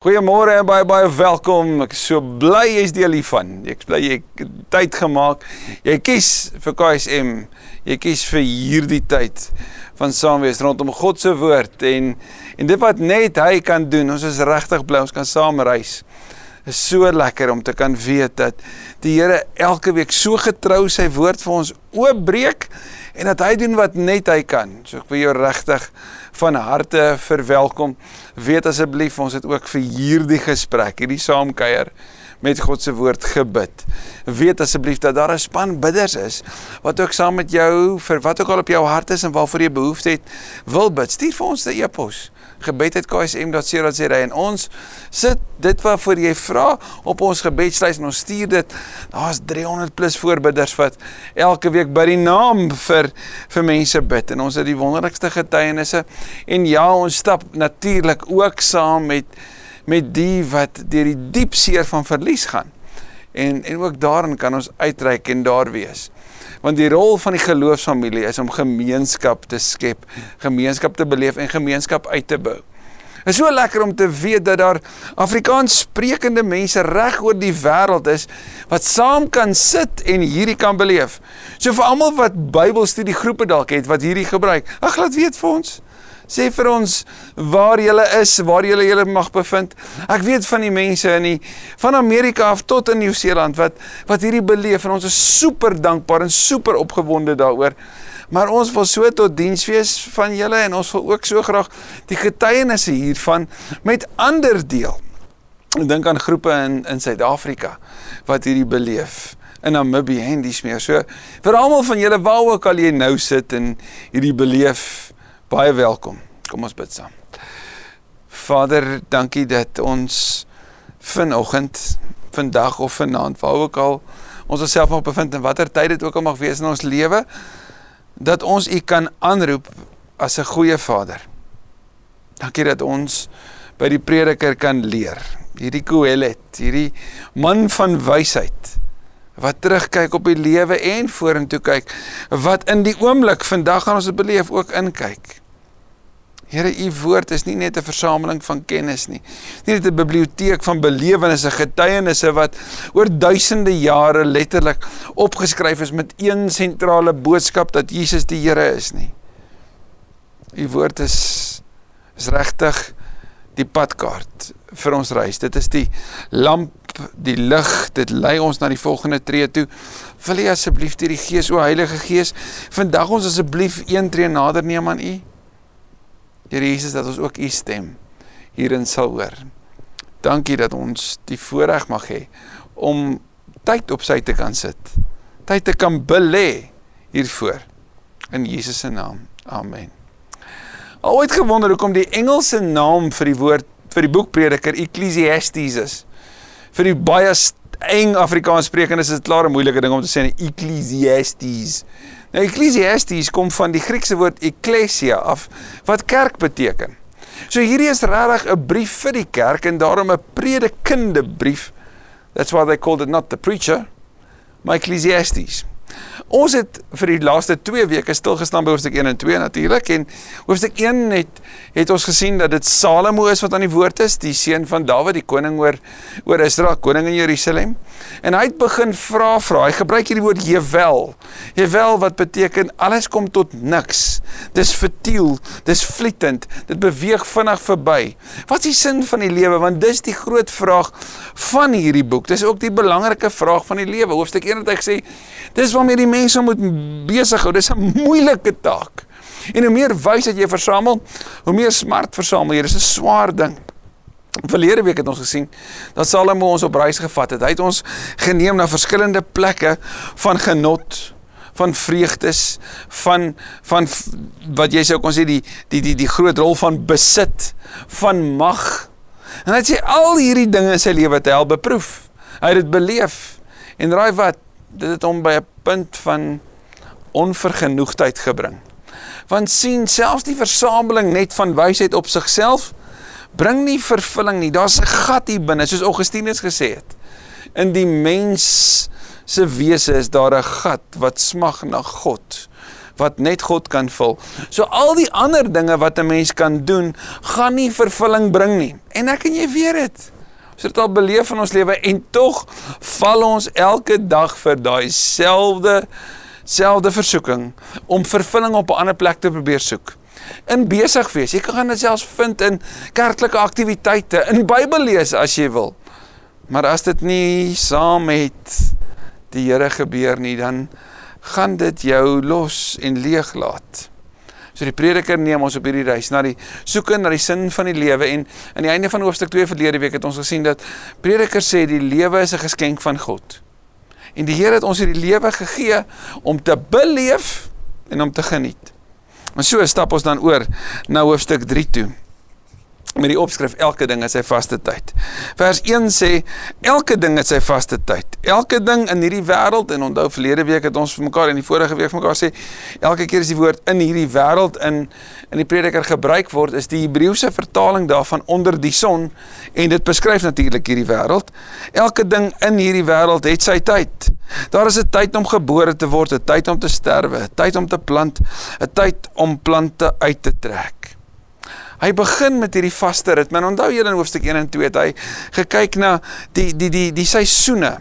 Goeiemôre en baie baie welkom. Ek is so bly jy's deel hiervan. Ek bly jy het tyd gemaak. Jy kies vir KSM. Jy kies vir hierdie tyd van saam wees rondom God se woord en en dit wat net hy kan doen. Ons is regtig bly ons kan saam reis. Is so lekker om te kan weet dat die Here elke week so getrou sy woord vir ons oopbreek en dat hy doen wat net hy kan. So ek wil jou regtig van harte verwelkom. Weet asseblief ons het ook vir hierdie gesprek, hierdie saamkuier met God se woord gebid. Weet asseblief dat daar 'n span bidders is wat ook saam met jou vir wat ook al op jou hart is en waarvoor jy behoefte het, wil bid. Stuur vir ons 'n e-pos gebed@ksm.co.za en ons sit dit waarvoor jy vra op ons gebedslys en ons stuur dit. Daar's 300 plus voorbidders wat elke week by die naam vir vir mense bid en ons het die wonderlikste getuienisse en ja, ons stap natuurlik ook saam met met die wat deur die diep seer van verlies gaan. En en ook daarin kan ons uitreik en daar wees. Want die rol van die geloofsfamilie is om gemeenskap te skep, gemeenskap te beleef en gemeenskap uit te bou. Dit is so lekker om te weet dat daar Afrikaans sprekende mense reg oor die wêreld is wat saam kan sit en hierdie kan beleef. So vir almal wat Bybelstudie groepe dalk het wat hierdie gebruik, ag laat weet vir ons. Sê vir ons waar julle is, waar julle julle mag bevind. Ek weet van die mense in die van Amerika af tot in Nieu-Seeland wat wat hierdie beleef en ons is super dankbaar en super opgewonde daaroor. Maar ons wil so tot diens wees van julle en ons wil ook so graag die getuienisse hiervan met ander deel. Ek dink aan groepe in in Suid-Afrika wat hierdie beleef in Namibië en dis meer. So vir almal van julle waar ook al jy nou sit en hierdie beleef Baie welkom. Kom ons bid saam. Vader, dankie dat ons vanoggend, vandag of vanaand, waar ook al ons osself mag bevind en watter tyd dit ook al mag wees in ons lewe, dat ons U kan aanroep as 'n goeie Vader. Dankie dat ons by die prediker kan leer. Hierdie Kohelet, hierdie man van wysheid wat terugkyk op die lewe en vorentoe kyk, wat in die oomblik vandag gaan ons dit beleef ook inkyk. Here, u woord is nie net 'n versameling van kennis nie. Nie net 'n biblioteek van belewennisse, getuienisse wat oor duisende jare letterlik opgeskryf is met een sentrale boodskap dat Jesus die Here is nie. U woord is is regtig die padkaart vir ons reis. Dit is die lamp, die lig, dit lei ons na die volgende tree toe. Wil U asseblief deur die Gees, o Heilige Gees, vandag ons asseblief een tree nader neem aan U? Here Jesus dat ons ook u stem hierin sal hoor. Dankie dat ons die voorreg mag hê om tyd op sy te kan sit. Tyd te kan belê hiervoor. In Jesus se naam. Amen. Al ooit gewonder hoekom die Engelse naam vir die woord vir die boek Prediker Ecclesiastes is. Vir die baie eng Afrikaans sprekendes is dit klaar 'n moeilike ding om te sê Ecclesiastes. Nou Ecclesiastes kom van die Griekse woord ekklesia af wat kerk beteken. So hierdie is regtig 'n brief vir die kerk en daarom 'n predikende brief. That's why they called it not the preacher, my Ecclesiastes. Ons het vir die laaste 2 weke stil gestaan by hoofstuk 1 en 2 natuurlik en hoofstuk 1 het het ons gesien dat dit Salomo is wat aan die woord is, die seun van Dawid, die koning oor oor Israel, koning in Jerusalem. En hy het begin vra vra. Hy gebruik hierdie woord Jewel. Jewel wat beteken alles kom tot niks. Dis futiel, dis vlietend, dit beweeg vinnig verby. Wat is die sin van die lewe? Want dis die groot vraag van hierdie boek. Dis ook die belangrike vraag van die lewe. Hoofstuk 1 het hy gesê, dis waarmee die mense moet besig hou. Dis 'n moeilike taak. En hoe meer wysheid jy versamel, hoe meer smart versamel jy. Dis 'n swaar ding. Verlede week het ons gesien dat Salomo ons op reis gevat het. Hy het ons geneem na verskillende plekke van genot, van vreugdes, van van wat jy sou kon sê die die die die groot rol van besit, van mag. En hy het sê al hierdie dinge in sy lewe te help beproef. Hy het dit beleef. En raai wat? Dit het hom by 'n punt van onvergenoegdheid gebring. Want sien, selfs die versameling net van wysheid op sigself bring nie vervulling nie. Daar's 'n gat hier binne, soos Augustinus gesê het. In die mens se wese is daar 'n gat wat smag na God, wat net God kan vul. So al die ander dinge wat 'n mens kan doen, gaan nie vervulling bring nie. En ek en jy weet dit. Ons het dit al beleef in ons lewe en tog val ons elke dag vir daai selfde selfde versoeking om vervulling op 'n ander plek te probeer soek. In besig wees. Jy kan dit selfs vind in kerklike aktiwiteite, in Bybel lees as jy wil. Maar as dit nie saam met die Here gebeur nie, dan gaan dit jou los en leeg laat. So die prediker neem ons op hierdie reis na die soeke na die sin van die lewe en aan die einde van hoofstuk 2 verlede week het ons gesien dat prediker sê die lewe is 'n geskenk van God. En die Here het ons hierdie lewe gegee om te beleef en om te geniet. En so stap ons dan oor na hoofstuk 3 toe met die opskrif elke ding het sy vaste tyd. Vers 1 sê elke ding het sy vaste tyd. Elke ding in hierdie wêreld en onthou verlede week het ons vir mekaar in die vorige week vir mekaar sê elke keer as die woord in hierdie wêreld in in die prediker gebruik word is die Hebreëse vertaling daarvan onder die son en dit beskryf natuurlik hierdie wêreld. Elke ding in hierdie wêreld het sy tyd. Daar is 'n tyd om gebore te word, 'n tyd om te sterwe, 'n tyd om te plant, 'n tyd om plante uit te trek. Hy begin met hierdie vaste ritme. En onthou julle in hoofstuk 1 en 2 het hy gekyk na die die die die seisoene.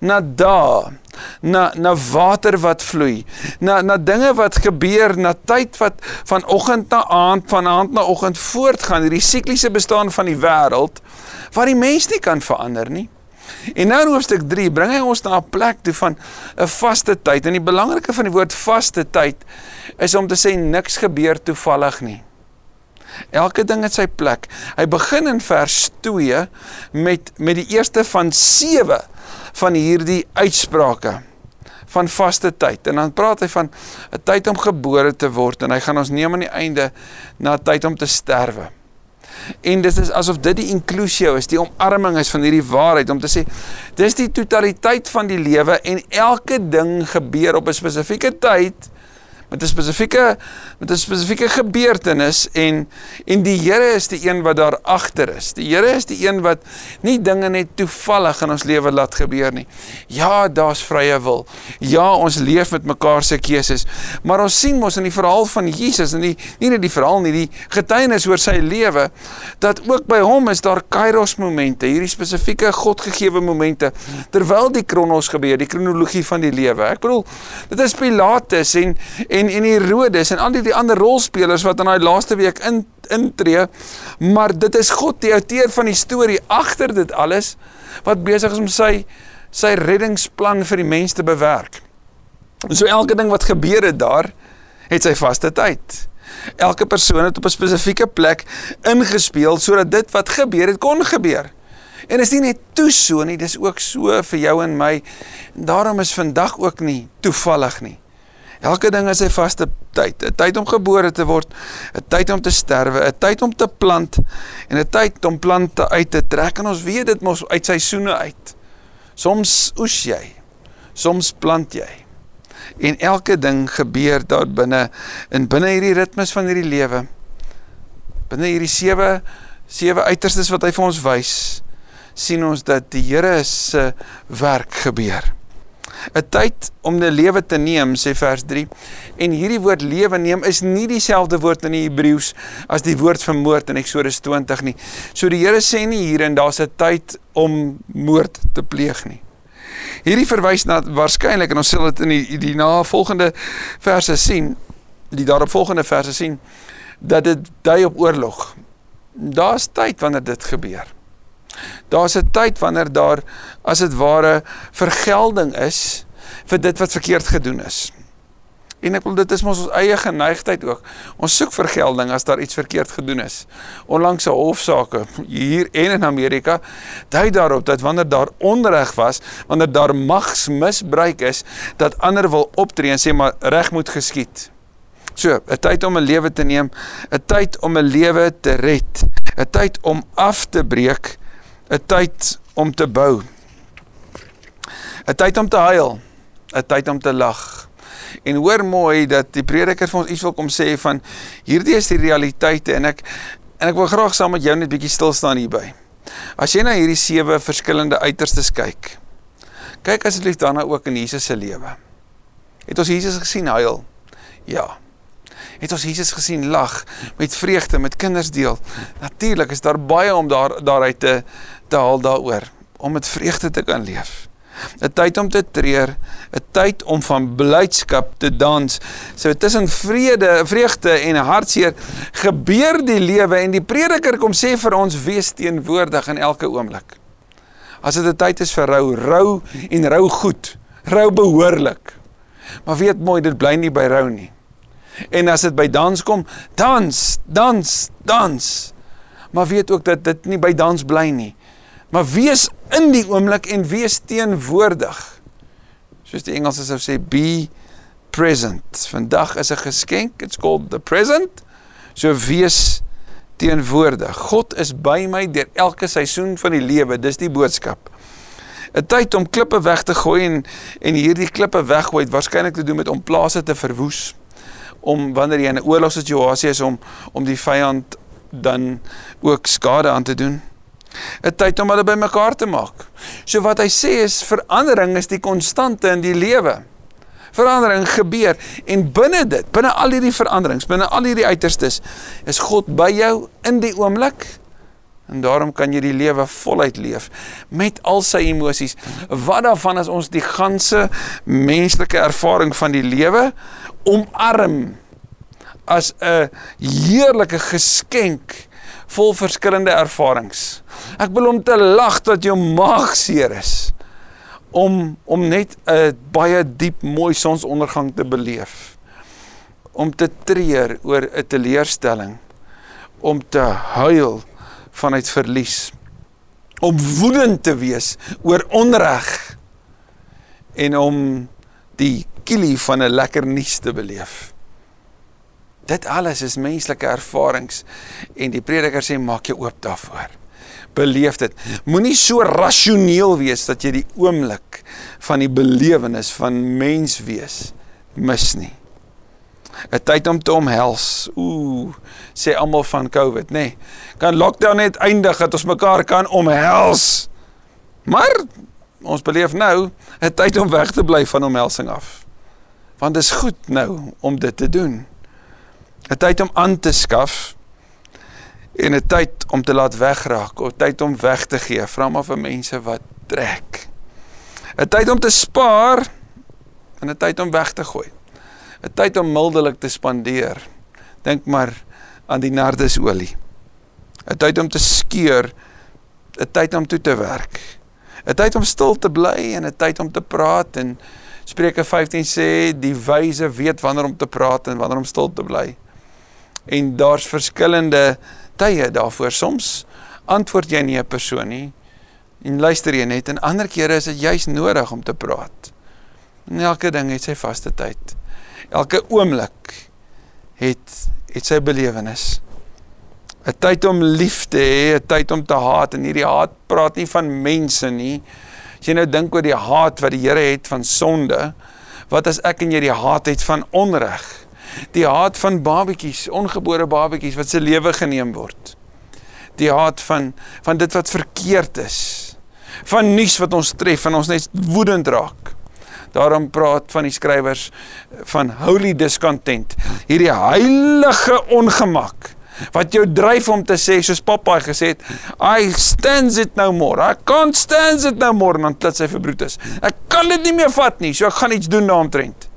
Na dae, na na water wat vloei, na na dinge wat gebeur, na tyd wat van oggend na aand, van aand na oggend voortgaan, hierdie sikliese bestaan van die wêreld wat die mens nie kan verander nie. En nou in hoofstuk 3 bring hy ons na 'n plek toe van 'n vaste tyd. En die belangrike van die woord vaste tyd is om te sê niks gebeur toevallig nie. Elke ding het sy plek. Hy begin in vers 2 met met die eerste van 7 van hierdie uitsprake van vaste tyd. En dan praat hy van 'n tyd om gebore te word en hy gaan ons neem aan die einde na tyd om te sterwe. En dit is asof dit die inklusio is, die omarming is van hierdie waarheid om te sê dis die totaliteit van die lewe en elke ding gebeur op 'n spesifieke tyd met 'n spesifieke met 'n spesifieke gebeurtenis en en die Here is die een wat daar agter is. Die Here is die een wat nie dinge net toevallig in ons lewe laat gebeur nie. Ja, daar's vrye wil. Ja, ons leef met mekaar se keuses. Maar ons sien mos in die verhaal van Jesus en die nie net die verhaal nie, die getuienis oor sy lewe dat ook by hom is daar kairos momente, hierdie spesifieke Godgegewe momente terwyl die kronos gebeur, die kronologie van die lewe. Ek bedoel, dit is Pilatus en, en en en Herodes en al die, die ander rolspelers wat in daai laaste week in intree, maar dit is God die outeur van die storie agter dit alles wat besig is om sy sy reddingsplan vir die mens te bewerk. So elke ding wat gebeur het daar het sy vaste tyd. Elke persoon het op 'n spesifieke plek ingespeel sodat dit wat gebeur het kon gebeur. En is nie net toe so nie, dis ook so vir jou en my. Daarom is vandag ook nie toevallig nie. Elke ding het sy vaste tyd. 'n Tyd om gebore te word, 'n tyd om te sterwe, 'n tyd om te plant en 'n tyd om plante uit te trek. En ons weet dit mos uit seisoene uit. Soms oes jy, soms plant jy. En elke ding gebeur daar binne in binne hierdie ritmes van hierdie lewe. Binne hierdie sewe sewe uiterstes wat hy vir ons wys, sien ons dat die Here se werk gebeur. 'n tyd om 'n lewe te neem sê vers 3 en hierdie woord lewe neem is nie dieselfde woord in die Hebreëus as die woord vir moord in Eksodus 20 nie. So die Here sê nie hier en daar's 'n tyd om moord te pleeg nie. Hierdie verwys na waarskynlik en ons sal dit in die die navolgende verse sien, die daaropvolgende verse sien dat dit dui op oorlog. Daar's tyd wanneer dit gebeur. Daar's 'n tyd wanneer daar as dit ware vergelding is vir dit wat verkeerd gedoen is. En ek wil dit is mos ons eie geneigtheid ook. Ons soek vergelding as daar iets verkeerd gedoen is. Onlangs 'n hofsaake hier en in Amerika dui daarop dat wanneer daar onreg was, wanneer daar magsmisbruik is, dat ander wil optree en sê maar reg moet geskied. So, 'n tyd om 'n lewe te neem, 'n tyd om 'n lewe te red, 'n tyd om af te breek 'n tyd om te bou. 'n tyd om te huil, 'n tyd om te lag. En hoor mooi dat die prediker vir ons iets wil kom sê van hierdie is die realiteite en ek en ek wil graag saam met jou net bietjie stil staan hierby. As jy na hierdie sewe verskillende uiterstes kyk, kyk asseblief daarna ook in Jesus se lewe. Het ons Jesus gesien huil? Ja. Het ons Jesus gesien lag met vreugde met kinders deel. Natuurlik is daar baie om daar daaruit te te haal daaroor om met vreugde te kan leef. 'n tyd om te treur, 'n tyd om van blydskap te dans. So tussen vrede, vreugde en hartseer gebeur die lewe en die prediker kom sê vir ons wees teenwoordig in elke oomblik. As dit 'n tyd is vir rou, rou en rou goed, rou behoorlik. Maar weet mooi, dit bly nie by rou nie. En as dit by dans kom, dans, dans, dans. Maar weet ook dat dit nie by dans bly nie. Maar wees in die oomblik en wees teenwoordig. Soos die Engelse sou sê be present. Vandag is 'n geskenk. It's called the present. So wees teenwoordig. God is by my deur elke seisoen van die lewe. Dis die boodskap. 'n Tyd om klippe weg te gooi en en hierdie klippe weggooi het waarskynlik te doen met om plase te verwoes. Om wanneer jy in 'n oorlogssituasie is om om die vyand dan ook skade aan te doen. 'n tyd om hulle bymekaar te maak. So wat hy sê is verandering is die konstante in die lewe. Verandering gebeur en binne dit, binne al hierdie veranderings, binne al hierdie uiterstes, is God by jou in die oomblik. En daarom kan jy die lewe voluit leef met al sy emosies. Wat daarvan as ons die ganse menslike ervaring van die lewe omarm as 'n heerlike geskenk vol verskillende ervarings. Ek wil om te lag dat jou maag seer is om om net 'n baie diep mooi sonsondergang te beleef. Om te treur oor 'n teleurstelling, om te huil vanuit verlies, om woedend te wees oor onreg en om die kilie van 'n lekker nuus te beleef. Dit alles is menslike ervarings en die prediker sê maak jou oop daarvoor. Beleef dit. Moenie so rasioneel wees dat jy die oomblik van die belewenis van mens wees mis nie. 'n Tyd om te omhels. Ooh, sê almal van COVID, nê. Nee, kan lockdown net eindig dat ons mekaar kan omhels. Maar ons beleef nou 'n tyd om weg te bly van omhelsing af. Want dit is goed nou om dit te doen. 'n tyd om aan te skaf en 'n tyd om te laat wegraak, 'n tyd om weg te gee, vra maar vir mense wat trek. 'n tyd om te spaar en 'n tyd om weg te gooi. 'n tyd om mildelik te spandeer. Dink maar aan die nardesolie. 'n tyd om te skeur, 'n tyd om toe te werk. 'n tyd om stil te bly en 'n tyd om te praat en Spreuke 15 sê die wyse weet wanneer om te praat en wanneer om stil te bly en daar's verskillende tye daarvoor. Soms antwoord jy nie 'n persoon nie en luister jy net en ander kere is dit juis nodig om te praat. En elke ding het sy vaste tyd. Elke oomblik het het sy belewenis. 'n Tyd om lief te hê, 'n tyd om te haat en hierdie haat praat nie van mense nie. As jy nou dink oor die haat wat die Here het van sonde, wat as ek en jy die haat het van onreg? Die haat van babetjies, ongebore babetjies wat se lewe geneem word. Die haat van van dit wat verkeerd is. Van nuus wat ons tref en ons net woedend raak. Daarom praat van die skrywers van holy discontent. Hierdie heilige ongemak wat jou dryf om te sê soos pappa gesê het, I stands it no more. I can't stand it no more, want dit sê vir Brutus. Ek kan dit nie meer vat nie, so ek gaan iets doen daaromtrent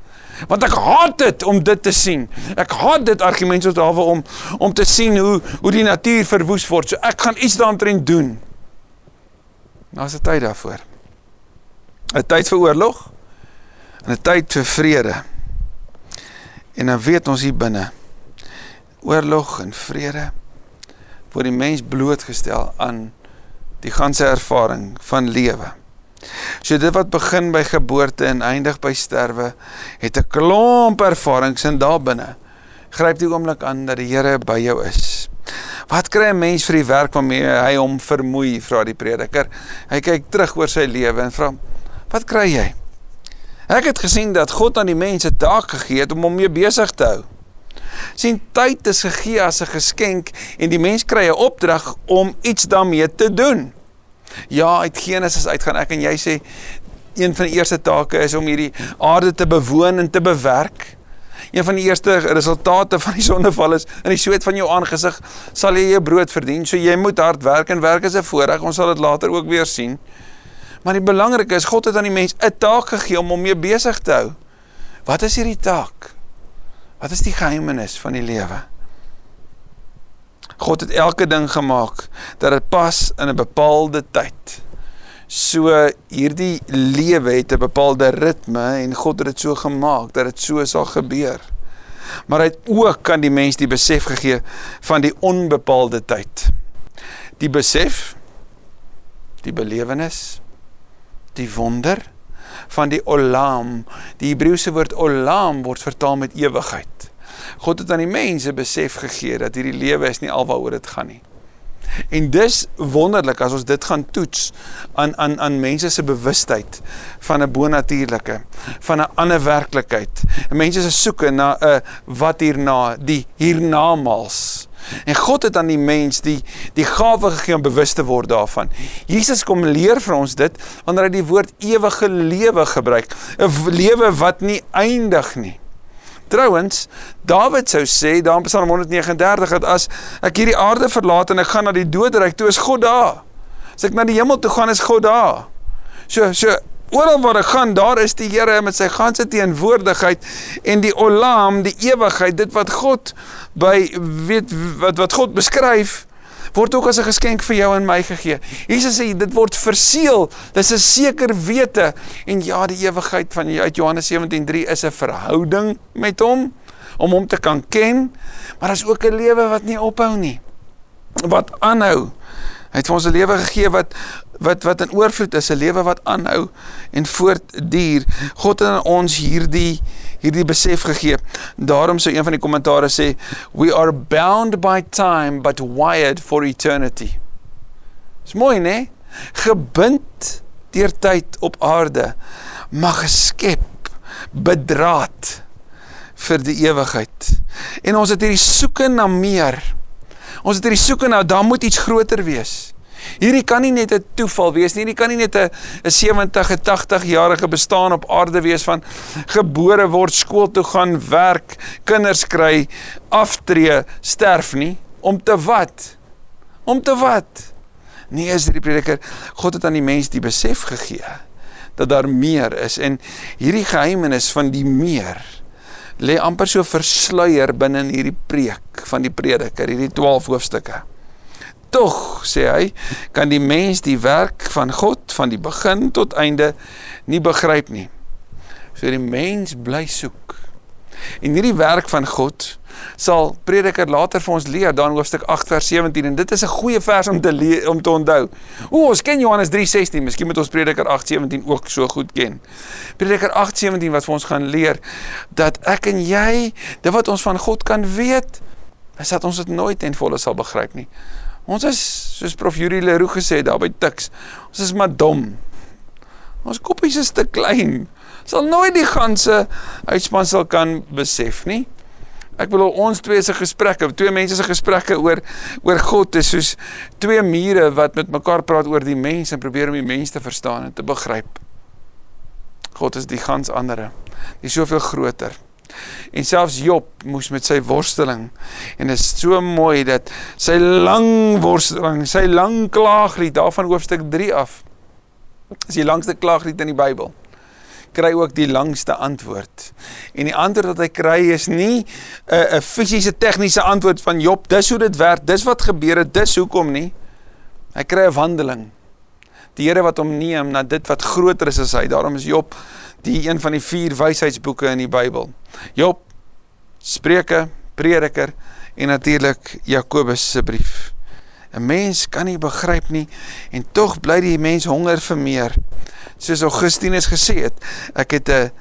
want ek haat dit om dit te sien. Ek haat dit argumente wat daar om om te sien hoe hoe die natuur verwoes word. So ek gaan iets daaroor doen. Daar's 'n tyd daarvoor. 'n Tyd vir oorlog en 'n tyd vir vrede. En dan weet ons hier binne oorlog en vrede word die mens blootgestel aan die ganse ervaring van lewe. So dit wat begin by geboorte en eindig by sterwe, het 'n klomp ervarings in daarbinne. Gryp die oomblik aan dat die Here by jou is. Wat kry 'n mens vir die werk waarmee hy hom vermoei, vra die prediker. Hy kyk terug oor sy lewe en vra: "Wat kry jy?" Ek het gesien dat God aan die mense taak gegee het om hom mee besig te hou. Sien tyd is gegee as 'n geskenk en die mens kry 'n opdrag om iets daarmee te doen. Ja, uit Genesis uit gaan ek en jy sê een van die eerste take is om hierdie aarde te bewoon en te bewerk. Een van die eerste resultate van die sondeval is in die sweet van jou aangesig sal jy jou brood verdien. So jy moet hard werk en werk is 'n voorreg. Ons sal dit later ook weer sien. Maar die belangrike is God het aan die mens 'n taak gegee om hom mee besig te hou. Wat is hierdie taak? Wat is die geheimenis van die lewe? God het elke ding gemaak dat dit pas in 'n bepaalde tyd. So hierdie lewe het 'n bepaalde ritme en God het dit so gemaak dat dit so sal gebeur. Maar hy het ook aan die mens die besef gegee van die onbepaalde tyd. Die besef, die belewenis, die wonder van die olam. Die Hebreëse woord olam word vertaal met ewigheid. God het aan die mense besef gegee dat hierdie lewe is nie alwaaroor dit gaan nie. En dis wonderlik as ons dit gaan toets aan aan aan mense se bewustheid van 'n bonatuurlike, van 'n ander werklikheid. Mense se soeke na 'n uh, wat hierna, die hiernamaals. En God het aan die mens die die gawe gegee om bewus te word daarvan. Jesus kom leer vir ons dit wanneer hy die woord ewige lewe gebruik, 'n lewe wat nie eindig nie. Trouwens, Dawid sou sê daar in Psalm 139 dat as ek hierdie aarde verlaat en ek gaan na die doodryk toe, is God daar. As ek na die hemel toe gaan, is God daar. So so oral waar ek gaan, daar is die Here met sy ganse teenwoordigheid en die olam, die ewigheid, dit wat God by weet wat wat God beskryf word ook as 'n geskenk vir jou en my gegee. Jesus sê dit word verseël. Dis 'n seker wete en ja, die ewigheid van uit Johannes 17:3 is 'n verhouding met hom om hom te kan ken, maar daar's ook 'n lewe wat nie ophou nie. Wat aanhou. Hy het vir ons 'n lewe gegee wat wat wat in oorvloed is, 'n lewe wat aanhou en voortduur. God het aan ons hierdie hierdie besef gegee. Daarom sou een van die kommentare sê, "We are bound by time but wired for eternity." Dis mooi, né? Gebind deur tyd op aarde, maar geskep, bedraad vir die ewigheid. En ons het hierdie soeke na meer. Ons het hierdie soeke na daar moet iets groter wees. Hierdie kan nie net 'n toeval wees nie. Hierdie kan nie net 'n 'n 70, 80 jarige bestaan op aarde wees van gebore word, skool toe gaan, werk, kinders kry, aftree, sterf nie om te wat? Om te wat? Nee, is die prediker, God het aan die mens die besef gegee dat daar meer is en hierdie geheimenis van die meer lê amper so versluier binne in hierdie preek van die prediker, hierdie 12 hoofstukke. Tog, sê hy, kan die mens die werk van God van die begin tot einde nie begryp nie. So die mens bly soek. En hierdie werk van God sal Prediker later vir ons leer dan hoofstuk 8 vers 17 en dit is 'n goeie vers om te leer, om te onthou. O, ons ken Johannes 3:16, miskien moet ons Prediker 8:17 ook so goed ken. Prediker 8:17 wat vir ons gaan leer dat ek en jy, dit wat ons van God kan weet, is dat ons dit nooit ten volle sal begryp nie. Ons is soos prof Yuri Leroux gesê daar by Tuks. Ons is maar dom. Ons koppies is te klein. Sal nooit die ganse uitspansel kan besef nie. Ek bedoel ons twee se gesprekke, twee mense se gesprekke oor oor God is soos twee mure wat met mekaar praat oor die mens en probeer om die mens te verstaan en te begryp. God is die gans andere. Dis soveel groter. En selfs Job moes met sy worsteling en dit is so mooi dat sy lang worsteling, sy lang klaaglied daarvan hoofstuk 3 af. Is die langste klaaglied in die Bybel. Kry ook die langste antwoord. En die antwoord wat hy kry is nie 'n 'n fisiese tegniese antwoord van Job, dis hoe dit werk, dis wat gebeur het, dis hoekom nie. Hy kry 'n wandeling. Die Here wat hom neem na dit wat groter is as hy. Daarom is Job die een van die vier wysheidsboeke in die Bybel. Job, Spreuke, Prediker en natuurlik Jakobus se brief. 'n Mens kan nie begryp nie en tog bly die mens honger vir meer. Soos Augustinus gesê het, ek het 'n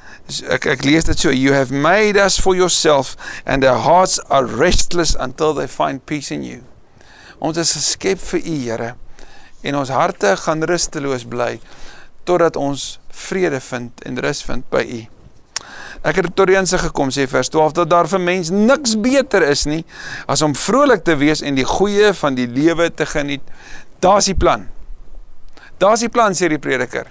ek ek lees dit so, you have made us for yourself and our hearts are restless until they find peace in you. Ons is geskep vir U, Here, en ons harte gaan rusteloos bly totdat ons vrede vind en rus vind by U. Ek het tot insig gekom sê vers 12 dat daar vir mens niks beter is nie as om vrolik te wees en die goeie van die lewe te geniet. Daar's die plan. Daar's die plan sê die prediker.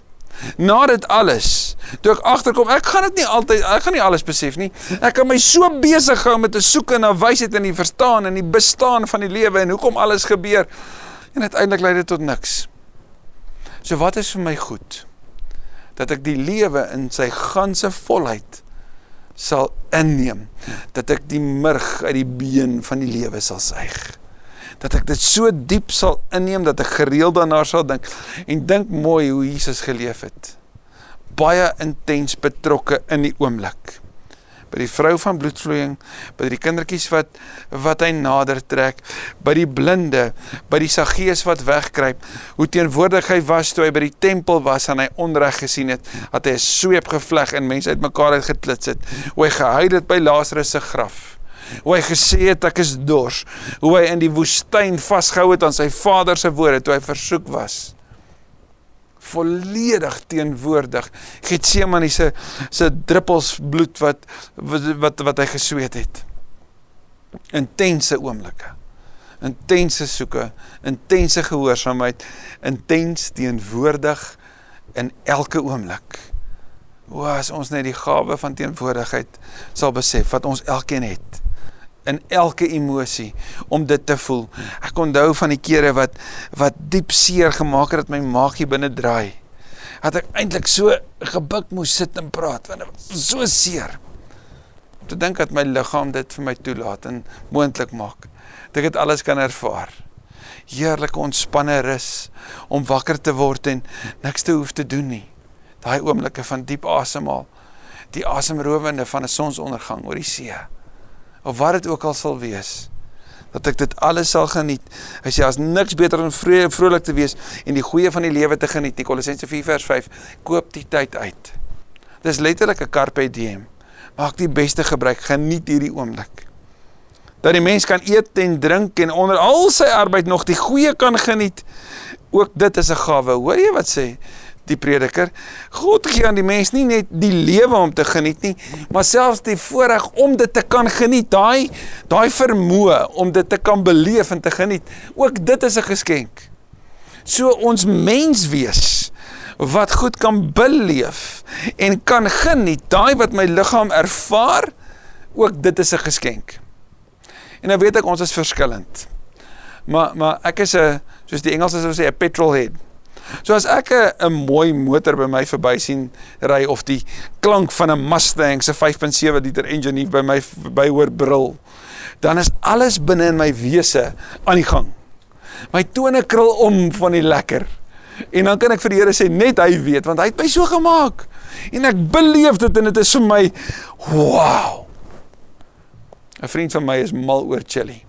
Na dit alles, toe ek agterkom, ek gaan dit nie altyd ek gaan nie alles besef nie. Ek kan my so besig hou met te soek na wysheid en die verstaan en die bestaan van die lewe en hoekom alles gebeur. En uiteindelik lei dit tot niks. So wat is vir my goed? Dat ek die lewe in sy ganse volheid sal inneem. Dat ek die murg uit die been van die lewe sal suig. Dat ek dit so diep sal inneem dat ek gereeld daarna sal dink en dink mooi hoe Jesus geleef het. Baie intens betrokke in die oomblik by die vrou van bloedvloeiing, by die kindertjies wat wat hy nader trek, by die blinde, by die saggees wat wegkruip, hoe teenwoordig hy was toe hy by die tempel was en hy onreg gesien het, dat hy 'n sweep gevleg en mense uitmekaar het geklits het, hoe hy gehuil het by Lazarus se graf. Hoe hy gesê het ek is dors, hoe hy in die woestyn vasgehou het aan sy Vader se woorde toe hy versoek was volledig teenwoordig. Getsemane se se druppels bloed wat wat wat hy gesweet het. Intense oomblikke. Intense soeke, intense gehoorsaamheid, intens teenwoordig in elke oomblik. O, as ons net die gawe van teenwoordigheid sal besef wat ons elkeen het in elke emosie om dit te voel. Ek onthou van die kere wat wat diep seer gemaak het dat my maagie binne draai. Dat ek eintlik so gebuk moes sit en praat want dit was so seer. Te dink dat my liggaam dit vir my toelaat en moontlik maak. Dat ek dit alles kan ervaar. Heerlike ontspanne rus om wakker te word en niks te hoef te doen nie. Daai oomblikke van diep asemhaal. Die asemrowende van 'n sonsondergang oor die see of wat dit ook al sal wees dat ek dit alles sal geniet. Hy sê as niks beter om vrede vrolik te wees en die goeie van die lewe te geniet. Kolossense 4 vers 5. Koop die tyd uit. Dis letterlik 'n carpe diem. Maak die beste gebruik. Geniet hierdie oomblik. Dat die mens kan eet en drink en onder al sy arbeid nog die goeie kan geniet. Ook dit is 'n gawe. Hoor jy wat sê? Die prediker. God gee aan die mens nie net die lewe om te geniet nie, maar selfs die voorreg om dit te kan geniet. Daai daai vermoë om dit te kan beleef en te geniet. Ook dit is 'n geskenk. So ons mens wees wat goed kan beleef en kan geniet, daai wat my liggaam ervaar, ook dit is 'n geskenk. En nou weet ek ons is verskillend. Maar maar ek is 'n soos die Engelsers sou sê 'n petrolhead. So as ek 'n mooi motor by my verby sien ry of die klank van 'n Mustang se 5.7 liter engine by my by hoor brul, dan is alles binne in my wese aan die gang. My tone krul om van die lekker. En dan kan ek vir die Here sê net hy weet want hy het my so gemaak. En ek beleef dit en dit is vir my wow. 'n Vriend van my is mal oor chili.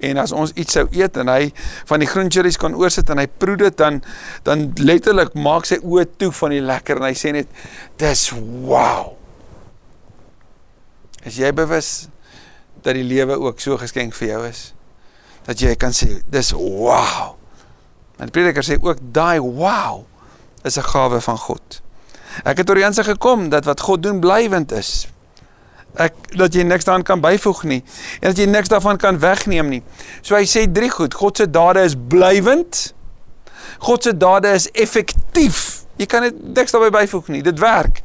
En as ons iets sou eet en hy van die groen chillies kan oorsit en hy proe dit dan dan letterlik maak sy oë toe van die lekker en hy sê net dis wow. Is jy bewus dat die lewe ook so geskenk vir jou is? Dat jy kan sê dis wow. En die prediker sê ook daai wow is 'n gawe van God. Ek het oor aanse gekom dat wat God doen blywend is ek dat jy niks daaraan kan byvoeg nie en dat jy niks daarvan kan wegneem nie. So hy sê drie goed. God se dade is blywend. God se dade is effektief. Jy kan dit niks daarby byvoeg nie. Dit werk.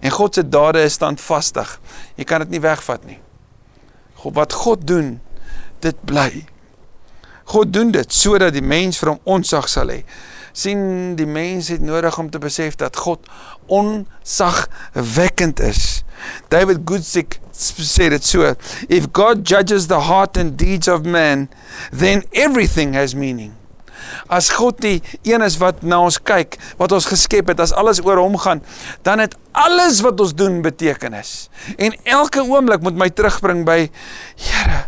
En God se dade is standvastig. Jy kan dit nie wegvat nie. God wat God doen, dit bly. God doen dit sodat die mens vir hom onsag sal hê sien die mens het nodig om te besef dat God onsagwekkend is. David Guzik sê dit so: If God judges the heart and deeds of man, then everything has meaning. As God die een is wat na ons kyk, wat ons geskep het, as alles oor hom gaan, dan het alles wat ons doen betekenis. En elke oomblik moet my terugbring by Here,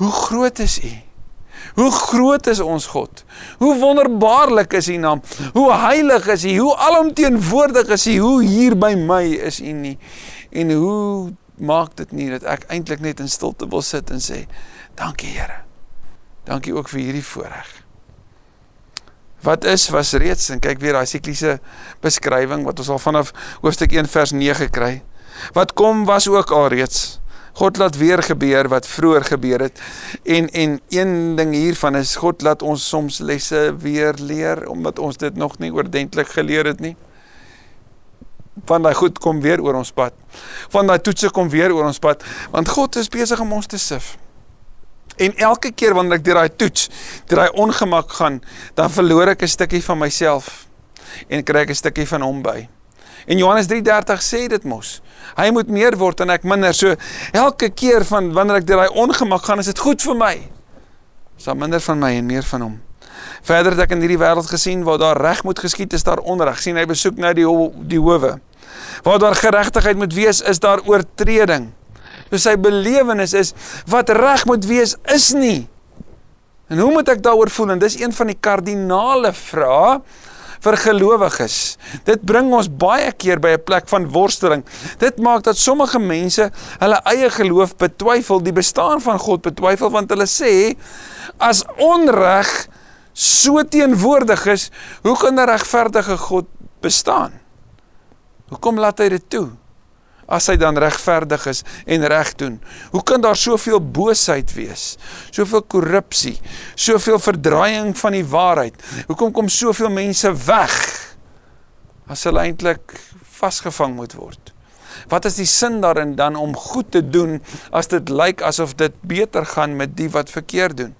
hoe groot is U? Hoe groot is ons God? Hoe wonderbaarlik is U naam? Hoe heilig is U? Hoe alomteenwoordig is U? Hoe hier by my is U nie? En hoe maak dit nie dat ek eintlik net in stilte wil sit en sê, dankie Here. Dankie ook vir hierdie voorreg. Wat is was reeds en kyk weer daai sikliese beskrywing wat ons al vanaf hoofstuk 1 vers 9 kry. Wat kom was ook al reeds God laat weer gebeur wat vroeër gebeur het. En en een ding hiervan is God laat ons soms lesse weer leer omdat ons dit nog nie oordentlik geleer het nie. van daai goed kom weer oor ons pad. Van daai toetse kom weer oor ons pad, want God is besig om ons te sif. En elke keer wanneer ek deur daai toets, deur daai ongemak gaan, dan verloor ek 'n stukkie van myself en kry ek 'n stukkie van hom by. En Johannes 3:30 sê dit mos. Hy moet meer word en ek minder. So elke keer van wanneer ek deur daai ongemak gaan, is dit goed vir my. Is daar minder van my en meer van hom. Verder het ek in hierdie wêreld gesien waar daar reg moet geskied is daar onreg. sien hy besoek nou die ho die howe. Waar daar geregtigheid moet wees, is daar oortreding. So sy belewenis is wat reg moet wees is nie. En hoe moet ek daaroor voel? En dis een van die kardinale vrae vir gelowiges. Dit bring ons baie keer by 'n plek van worsteling. Dit maak dat sommige mense hulle eie geloof betwyfel, die bestaan van God betwyfel want hulle sê as onreg so teenwoordig is, hoe kan 'n regverdige God bestaan? Hoekom laat hy dit toe? As hy dan regverdig is en reg doen. Hoe kan daar soveel boosheid wees? Soveel korrupsie, soveel verdraaiing van die waarheid. Hoekom kom soveel mense weg as hulle eintlik vasgevang moet word? Wat is die sin daarin dan om goed te doen as dit lyk asof dit beter gaan met die wat verkeerd doen?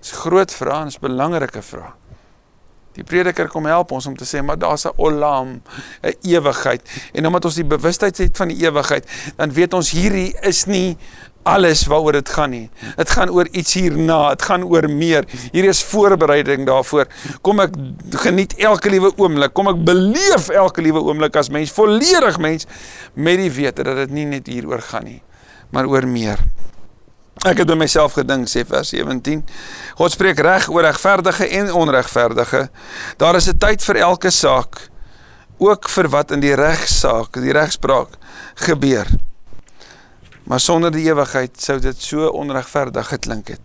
Dis groot vraag en 'n belangrike vraag. Die prediker kom help ons om te sê maar daar's 'n olam, 'n ewigheid. En omdat ons die bewustheid het van die ewigheid, dan weet ons hierdie is nie alles waaroor dit gaan nie. Dit gaan oor iets hierna, dit gaan oor meer. Hier is voorbereiding daarvoor. Kom ek geniet elke liewe oomblik, kom ek beleef elke liewe oomblik as mens, volledig mens met die wete dat dit nie net hieroor gaan nie, maar oor meer. Ek het by myself gedink sê vers 17. God spreek reg oor regverdige en onregverdige. Daar is 'n tyd vir elke saak, ook vir wat in die regsaak, die regspraak gebeur. Maar sonder die ewigheid sou dit so onregverdig geklink het.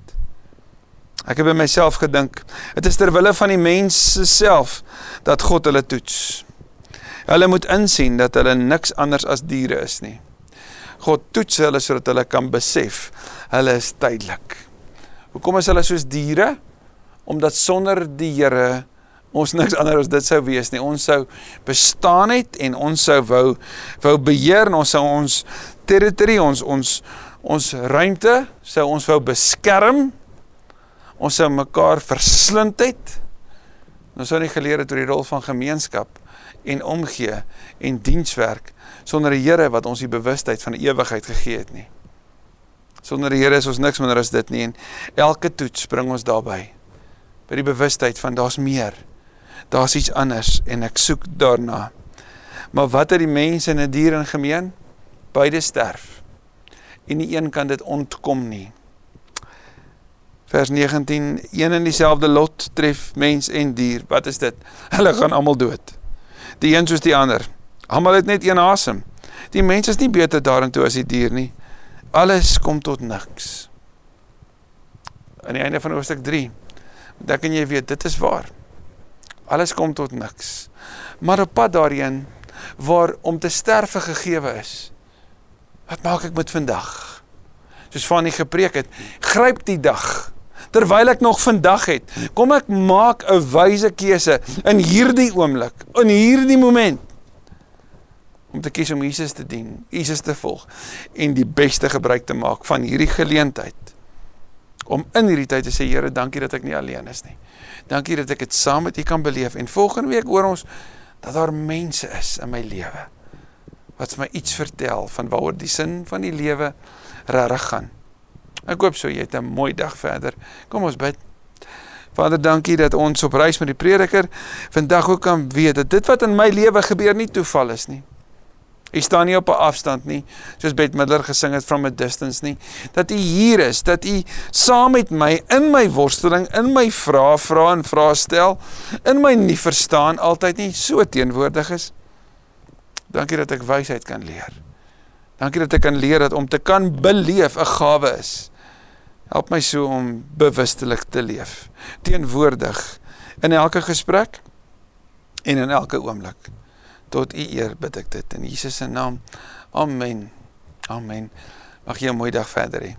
Ek het by myself gedink, dit is ter wille van die mens self dat God hulle toets. Hulle moet insien dat hulle niks anders as diere is nie. God toets hulle sodat hulle kan besef hulle is tydelik. Hoekom is hulle soos diere? Omdat sonder die Here ons niks anders as dit sou wees nie. Ons sou bestaan het en ons sou wou wou beheer en ons sou ons territorie ons ons ons ruimte sou ons wou beskerm. Ons sou mekaar verslind het. Ons sou nie geleer het oor die rol van gemeenskap en omgee en dienswerk sonder die Here wat ons die bewustheid van die ewigheid gegee het nie. Sonder die Here is ons niks minder as dit nie en elke toets bring ons daarby by die bewustheid van daar's meer. Daar's iets anders en ek soek daarna. Maar wat het die mense en die diere in gemeen? Beide sterf. En nie een kan dit ontkom nie. Vers 19: Een en dieselfde lot tref mens en dier. Wat is dit? Hulle gaan almal dood. Die een soos die ander. Almal het net een asem. Die mens is nie beter daarin toe as die dier nie alles kom tot niks. Aan die einde van hoofstuk 3 dan kan jy weet dit is waar. Alles kom tot niks. Maar op pad daarheen waar om te sterwe gegeewe is. Wat maak ek met vandag? Soos van die gepreek het, gryp die dag terwyl ek nog vandag het. Kom ek maak 'n wyse keuse in hierdie oomblik, in hierdie moment om te kies om Jesus te dien, Jesus te volg en die beste gebruik te maak van hierdie geleentheid. Om in hierdie tyd te sê Here, dankie dat ek nie alleen is nie. Dankie dat ek dit saam met U kan beleef en volgende week hoor ons dat daar mense is in my lewe wat my iets vertel van waaroor die sin van die lewe regtig gaan. Ek hoop so jy het 'n mooi dag verder. Kom ons bid. Vader, dankie dat ons op reis met die prediker vandag ook kan weet dat dit wat in my lewe gebeur nie toeval is nie. Hy staan nie op 'n afstand nie, soos Beth Midler gesing het from a distance nie. Dat U hier is, dat U saam met my in my worsteling, in my vrae, vra en vrae stel, in my nie verstaan altyd nie so teenwoordig is. Dankie dat ek wysheid kan leer. Dankie dat ek kan leer dat om te kan beleef 'n gawe is. Help my so om bewustelik te leef, teenwoordig in elke gesprek en in elke oomblik tot u eer bid ek dit in Jesus se naam. Amen. Amen. Mag jy 'n mooi dag verder hê.